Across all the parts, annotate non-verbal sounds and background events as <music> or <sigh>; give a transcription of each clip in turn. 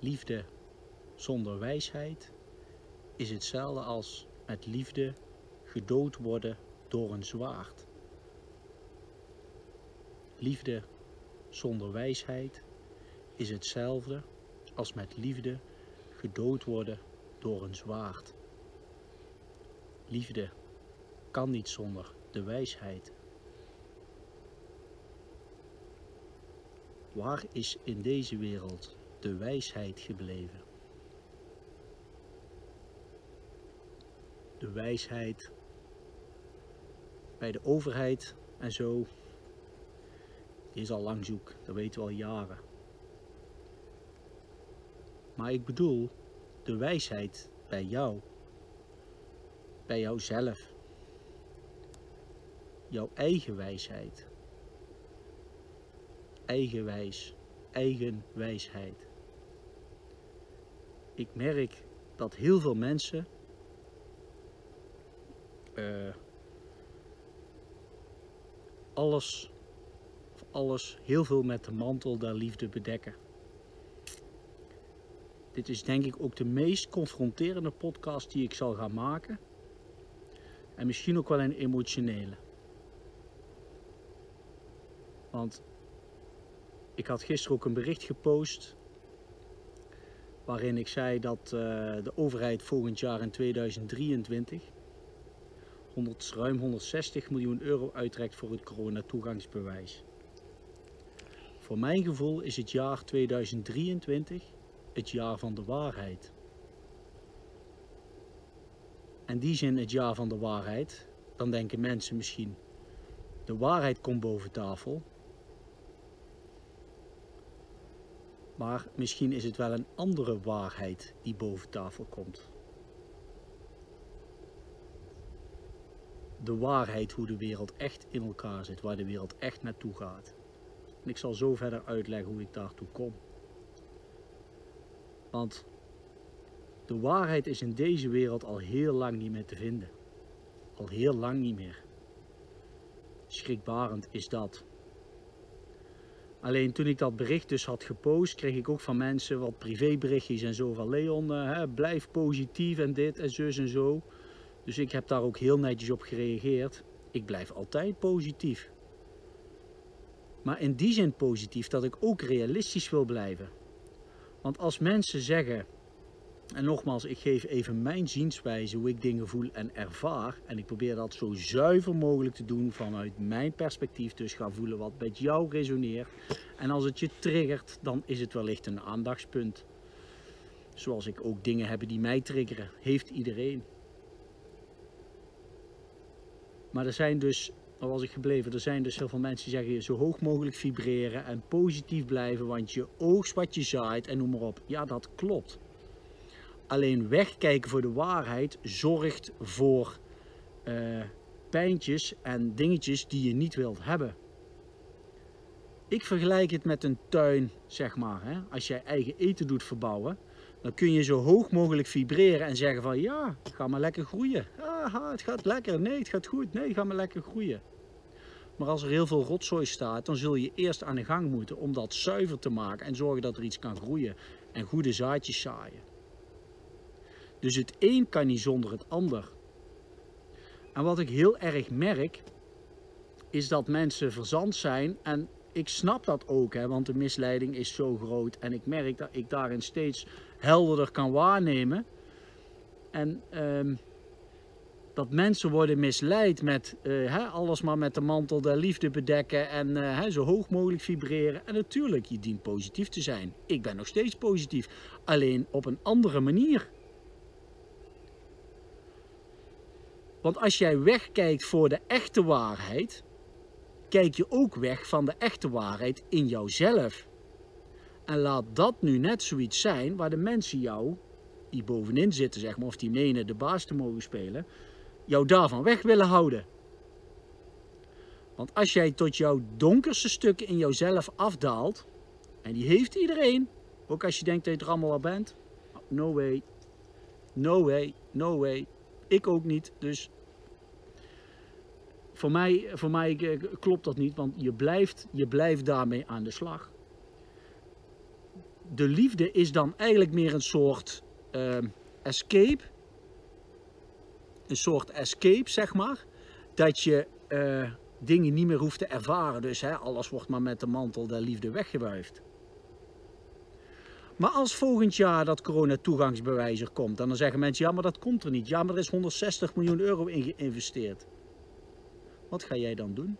liefde zonder wijsheid is hetzelfde als met liefde gedood worden door een zwaard. Liefde zonder wijsheid is hetzelfde als met liefde gedood worden door een zwaard. Liefde kan niet zonder de wijsheid. Waar is in deze wereld de wijsheid gebleven? De wijsheid bij de overheid en zo die is al lang zoek, dat weten we al jaren. Maar ik bedoel de wijsheid bij jou, bij jouzelf, jouw eigen wijsheid, eigenwijs, eigen wijsheid. Ik merk dat heel veel mensen uh, alles, alles heel veel met de mantel der liefde bedekken. Dit is denk ik ook de meest confronterende podcast die ik zal gaan maken. En misschien ook wel een emotionele. Want ik had gisteren ook een bericht gepost waarin ik zei dat uh, de overheid volgend jaar in 2023 100, ruim 160 miljoen euro uittrekt voor het coronatoegangsbewijs. Voor mijn gevoel is het jaar 2023 het jaar van de waarheid. En die zin het jaar van de waarheid, dan denken mensen misschien, de waarheid komt boven tafel. Maar misschien is het wel een andere waarheid die boven tafel komt. de waarheid hoe de wereld echt in elkaar zit, waar de wereld echt naartoe gaat. En ik zal zo verder uitleggen hoe ik daartoe kom. Want de waarheid is in deze wereld al heel lang niet meer te vinden. Al heel lang niet meer. Schrikbarend is dat. Alleen toen ik dat bericht dus had gepost, kreeg ik ook van mensen wat privéberichtjes en zo van Leon, uh, hè, blijf positief en dit en zus en zo. Dus ik heb daar ook heel netjes op gereageerd. Ik blijf altijd positief. Maar in die zin positief dat ik ook realistisch wil blijven. Want als mensen zeggen, en nogmaals, ik geef even mijn zienswijze, hoe ik dingen voel en ervaar. En ik probeer dat zo zuiver mogelijk te doen vanuit mijn perspectief. Dus ga voelen wat met jou resoneert. En als het je triggert, dan is het wellicht een aandachtspunt. Zoals ik ook dingen heb die mij triggeren. Heeft iedereen. Maar er zijn dus, al was ik gebleven, er zijn dus heel veel mensen die zeggen zo hoog mogelijk vibreren en positief blijven, want je oogst wat je zaait en noem maar op. Ja, dat klopt. Alleen wegkijken voor de waarheid zorgt voor uh, pijntjes en dingetjes die je niet wilt hebben. Ik vergelijk het met een tuin, zeg maar. Hè? Als jij eigen eten doet verbouwen, dan kun je zo hoog mogelijk vibreren en zeggen van ja, ga maar lekker groeien. Aha, het gaat lekker. Nee, het gaat goed. Nee, ga maar lekker groeien. Maar als er heel veel rotzooi staat, dan zul je eerst aan de gang moeten om dat zuiver te maken en zorgen dat er iets kan groeien en goede zaadjes zaaien. Dus het een kan niet zonder het ander. En wat ik heel erg merk, is dat mensen verzand zijn en ik snap dat ook, hè, want de misleiding is zo groot en ik merk dat ik daarin steeds helderder kan waarnemen. En ehm, dat mensen worden misleid met uh, alles maar met de mantel der liefde bedekken en uh, zo hoog mogelijk vibreren. En natuurlijk, je dient positief te zijn. Ik ben nog steeds positief, alleen op een andere manier. Want als jij wegkijkt voor de echte waarheid, kijk je ook weg van de echte waarheid in jouzelf. En laat dat nu net zoiets zijn waar de mensen jou, die bovenin zitten, zeg maar, of die menen de baas te mogen spelen, jou daarvan weg willen houden. Want als jij tot jouw donkerste stukken in jouzelf afdaalt, en die heeft iedereen, ook als je denkt dat je er allemaal al bent, no way, no way, no way, ik ook niet, dus voor mij, voor mij klopt dat niet, want je blijft, je blijft daarmee aan de slag. de liefde is dan eigenlijk meer een soort uh, escape. Een soort escape, zeg maar. Dat je uh, dingen niet meer hoeft te ervaren. Dus hè, alles wordt maar met de mantel der liefde weggewuifd. Maar als volgend jaar dat corona-toegangsbewijs er komt, dan zeggen mensen, ja, maar dat komt er niet. Ja, maar er is 160 miljoen euro in geïnvesteerd. Wat ga jij dan doen?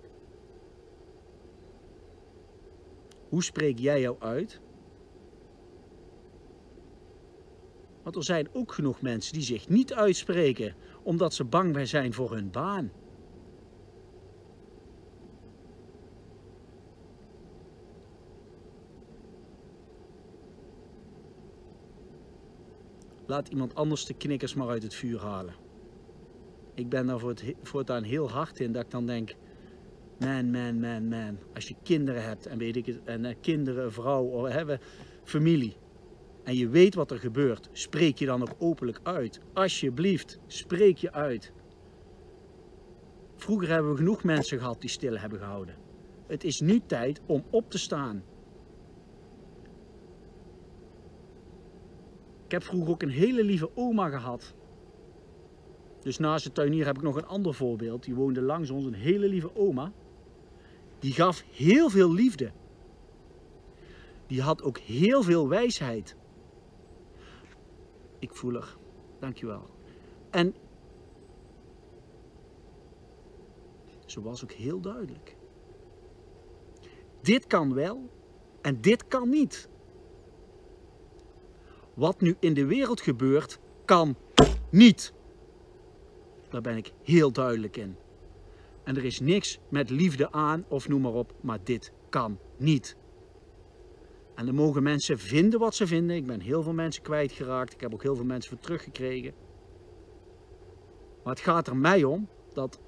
Hoe spreek jij jou uit? Want er zijn ook genoeg mensen die zich niet uitspreken omdat ze bang zijn voor hun baan. Laat iemand anders de knikkers maar uit het vuur halen. Ik ben daar voortaan heel hard in dat ik dan denk, man, man, man, man. Als je kinderen hebt en weet ik het, en uh, kinderen, vrouw, of hebben familie. En je weet wat er gebeurt, spreek je dan ook openlijk uit. Alsjeblieft, spreek je uit. Vroeger hebben we genoeg mensen gehad die stil hebben gehouden. Het is nu tijd om op te staan. Ik heb vroeger ook een hele lieve oma gehad. Dus naast de tuinier heb ik nog een ander voorbeeld. Die woonde langs ons, een hele lieve oma. Die gaf heel veel liefde. Die had ook heel veel wijsheid. Ik voel er. Dankjewel. En ze was ook heel duidelijk. Dit kan wel en dit kan niet. Wat nu in de wereld gebeurt, kan niet. Daar ben ik heel duidelijk in. En er is niks met liefde aan of noem maar op, maar dit kan niet. En dan mogen mensen vinden wat ze vinden. Ik ben heel veel mensen kwijtgeraakt. Ik heb ook heel veel mensen voor teruggekregen. Maar het gaat er mij om dat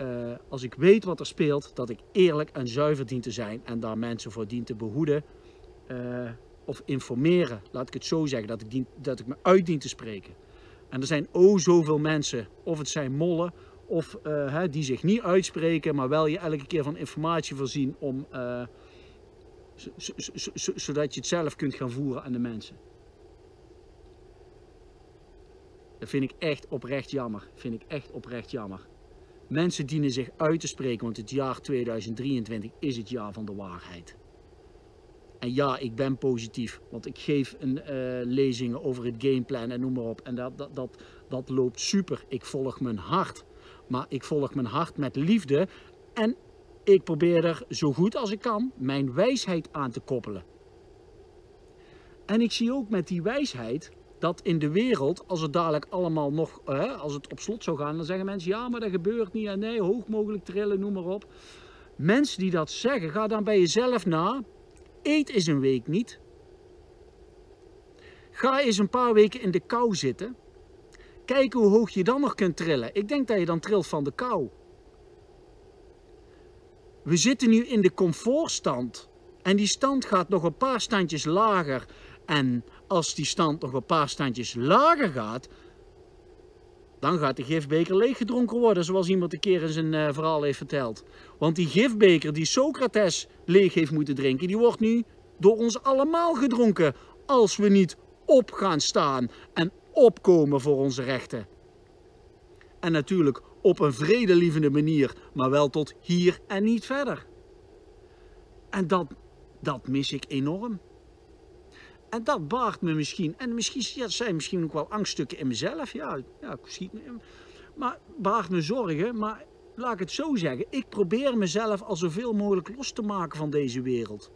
uh, als ik weet wat er speelt, dat ik eerlijk en zuiver dien te zijn en daar mensen voor dien te behoeden uh, of informeren. Laat ik het zo zeggen, dat ik, dien, dat ik me uit dien te spreken. En er zijn o zoveel mensen, of het zijn mollen, of hè, die zich niet uitspreken, maar wel je elke keer van informatie voorzien om zodat je het zelf kunt gaan voeren aan de mensen. Dat vind ik echt oprecht jammer. Vind ik echt oprecht jammer. Mensen dienen zich uit te spreken, want het jaar 2023 is het jaar van de waarheid. En ja, ik ben positief, want ik geef een, uh, lezingen over het gameplan en noem maar op. En dat, dat, dat, dat loopt super. Ik volg mijn hart. Maar ik volg mijn hart met liefde en ik probeer er zo goed als ik kan mijn wijsheid aan te koppelen. En ik zie ook met die wijsheid dat in de wereld, als het dadelijk allemaal nog, als het op slot zou gaan, dan zeggen mensen, ja, maar dat gebeurt niet. En nee, hoog mogelijk trillen, noem maar op. Mensen die dat zeggen, ga dan bij jezelf na. Eet eens een week niet. Ga eens een paar weken in de kou zitten. Kijk hoe hoog je dan nog kunt trillen. Ik denk dat je dan trilt van de kou. We zitten nu in de comfortstand. En die stand gaat nog een paar standjes lager. En als die stand nog een paar standjes lager gaat, dan gaat de gifbeker leeggedronken worden, zoals iemand een keer in zijn uh, verhaal heeft verteld. Want die gifbeker die Socrates leeg heeft moeten drinken, die wordt nu door ons allemaal gedronken. Als we niet op gaan staan en opkomen voor onze rechten. En natuurlijk op een vredelievende manier, maar wel tot hier en niet verder. En dat, dat mis ik enorm. En dat baart me misschien, en misschien zijn misschien ook wel angststukken in mezelf, ja, ja ik schiet me, maar baart me zorgen, maar laat ik het zo zeggen, ik probeer mezelf al zoveel mogelijk los te maken van deze wereld.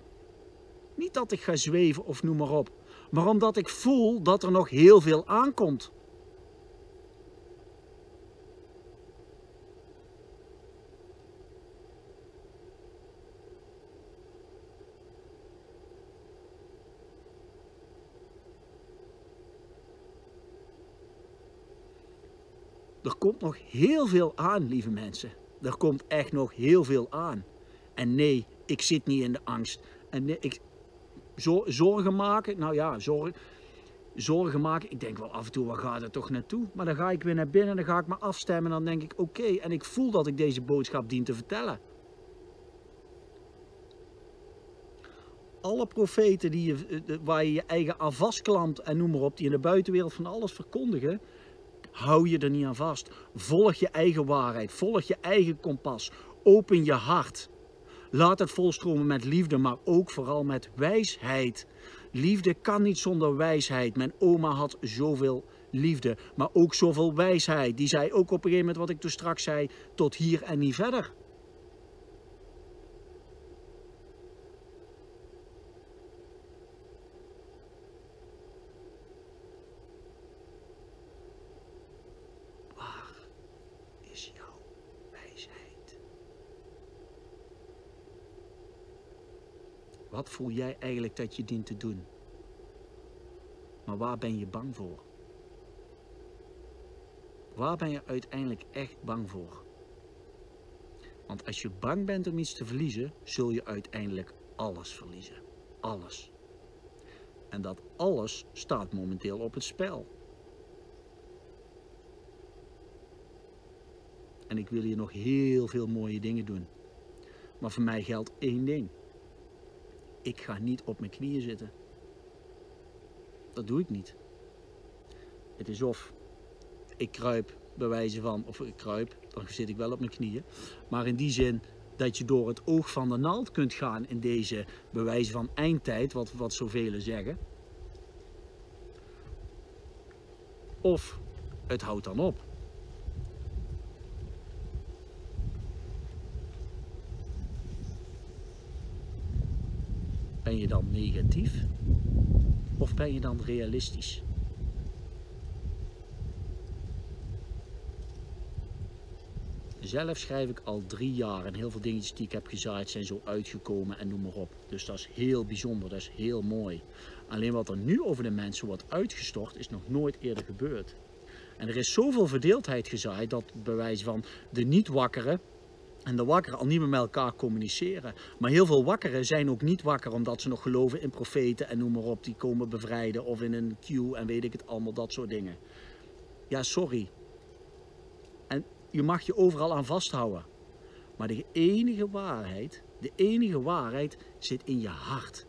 Niet dat ik ga zweven of noem maar op, maar omdat ik voel dat er nog heel veel aankomt. Er komt nog heel veel aan, lieve mensen. Er komt echt nog heel veel aan. En nee, ik zit niet in de angst. En nee, ik, zorgen maken, nou ja, zorgen, zorgen maken. Ik denk wel af en toe, waar gaat het toch naartoe? Maar dan ga ik weer naar binnen, dan ga ik me afstemmen en dan denk ik, oké. En ik voel dat ik deze boodschap dien te vertellen. alle profeten die je, eh, waar je je eigen aan vastklampt en noem maar op, die in de buitenwereld van alles verkondigen, hou je er niet aan vast. Volg je eigen waarheid, volg je eigen kompas, open je hart. Laat het volstromen met liefde, maar ook vooral met wijsheid. Liefde kan niet zonder wijsheid. Mijn oma had zoveel liefde, maar ook zoveel wijsheid. Die zei ook op een gegeven moment wat ik toen straks zei, tot hier en niet verder. Wat voel jij eigenlijk dat je dient te doen? Maar waar ben je bang voor? Waar ben je uiteindelijk echt bang voor? Want als je bang bent om iets te verliezen, zul je uiteindelijk alles verliezen. Alles. En dat alles staat momenteel op het spel. En ik wil hier nog heel veel mooie dingen doen. Maar voor mij geldt één ding. Ik ga niet op mijn knieën zitten. Dat doe ik niet. Het is of ik kruip bij wijze van, of ik kruip, dan zit ik wel op mijn knieën. Maar in die zin dat je door het oog van de naald kunt gaan in deze bewijzen van eindtijd, wat, wat zoveel zeggen. Of het houdt dan op. Ben je dan negatief of ben je dan realistisch? Zelf schrijf ik al drie jaar en heel veel dingetjes die ik heb gezaaid zijn zo uitgekomen en noem maar op. Dus dat is heel bijzonder, dat is heel mooi. Alleen wat er nu over de mensen wordt uitgestort is nog nooit eerder gebeurd. En er is zoveel verdeeldheid gezaaid dat bij wijze van de niet wakkeren en de wakkeren al niet meer met elkaar communiceren. Maar heel veel wakkeren zijn ook niet wakker omdat ze nog geloven in profeten en noem maar op, die komen bevrijden of in een queue en weet ik het allemaal, dat soort dingen. Ja, sorry. En je mag je overal aan vasthouden. Maar de enige waarheid, de enige waarheid zit in je hart.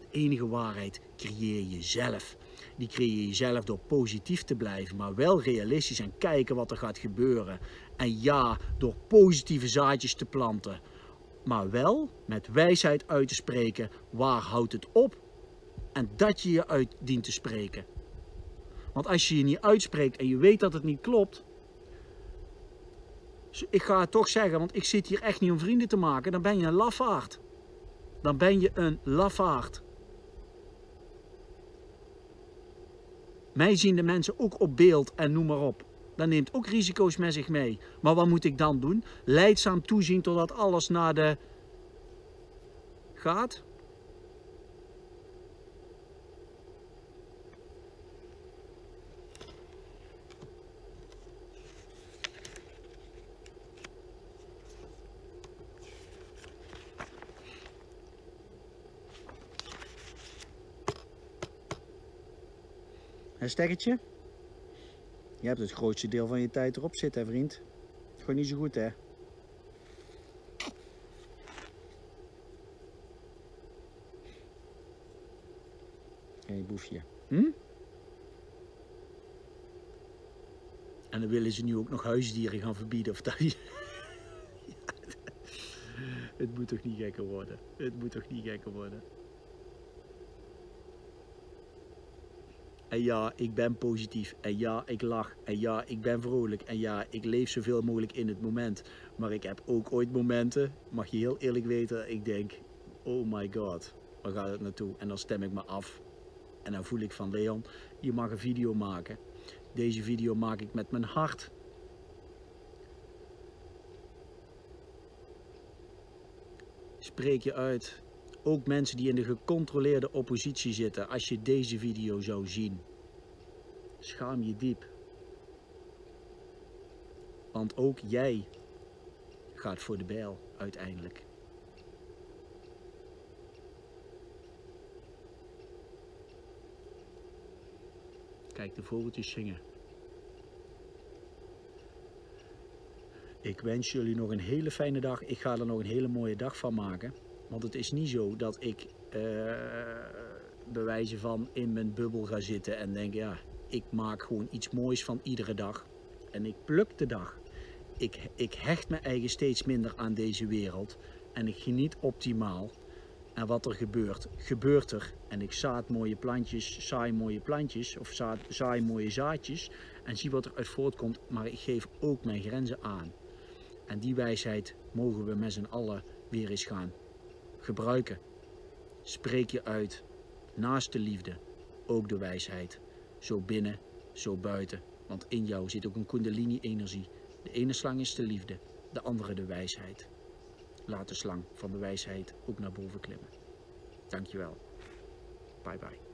De enige waarheid creëer je zelf. Die creëer je zelf door positief te blijven, maar wel realistisch en kijken wat er gaat gebeuren. En ja, door positieve zaadjes te planten. Maar wel met wijsheid uit te spreken, waar houdt het op? En dat je je uit dient te spreken. Want als je je niet uitspreekt en je weet dat het niet klopt, ik ga het toch zeggen, want ik zit hier echt niet om vrienden te maken, dan ben je een lafaard. Dan ben je een lafaard. Mij zien de mensen ook op beeld en noem maar op. Dat neemt ook risico's met zich mee. Maar wat moet ik dan doen? Leidzaam toezien totdat alles naar de gaat? Een sterretje? Je hebt het grootste deel van je tijd erop zitten, hè, vriend. Gewoon niet zo goed, hè? Hé, hey, boefje. Hm? En dan willen ze nu ook nog huisdieren gaan verbieden. Of dat... <laughs> het moet toch niet gekker worden? Het moet toch niet gekker worden? En ja, ik ben positief. En ja, ik lach. En ja, ik ben vrolijk. En ja, ik leef zoveel mogelijk in het moment. Maar ik heb ook ooit momenten, mag je heel eerlijk weten, ik denk, oh my god, waar gaat het naartoe? En dan stem ik me af. En dan voel ik van Leon, je mag een video maken. Deze video maak ik met mijn hart. Spreek je uit ook mensen die in de gecontroleerde oppositie zitten, als je deze video zou zien, schaam je diep. Want ook jij gaat voor de bijl uiteindelijk. Kijk de vogeltjes zingen. Ik wens jullie nog een hele fijne dag. Ik ga er nog een hele mooie dag van maken. Want het is niet zo dat ik uh, bewijzen van in mijn bubbel ga zitten en denk, ja, ik maak gewoon iets moois van iedere dag. En ik pluk de dag. Ik, ik hecht me eigen steeds minder aan deze wereld. En ik geniet optimaal. En wat er gebeurt, gebeurt er. En ik zaad mooie plantjes, saai mooie plantjes of zaad, zaai mooie zaadjes. En zie wat er uit voortkomt. Maar ik geef ook mijn grenzen aan. En die wijsheid mogen we met z'n allen weer eens gaan gebruiken. Spreek je uit, naast de liefde, ook de wijsheid. Zo binnen, zo buiten. Want in jou zit ook een kundalini-energie. De ene slang is de liefde, de andere de wijsheid. Laat de slang van de wijsheid ook naar boven klimmen. Dankjewel. Bye bye.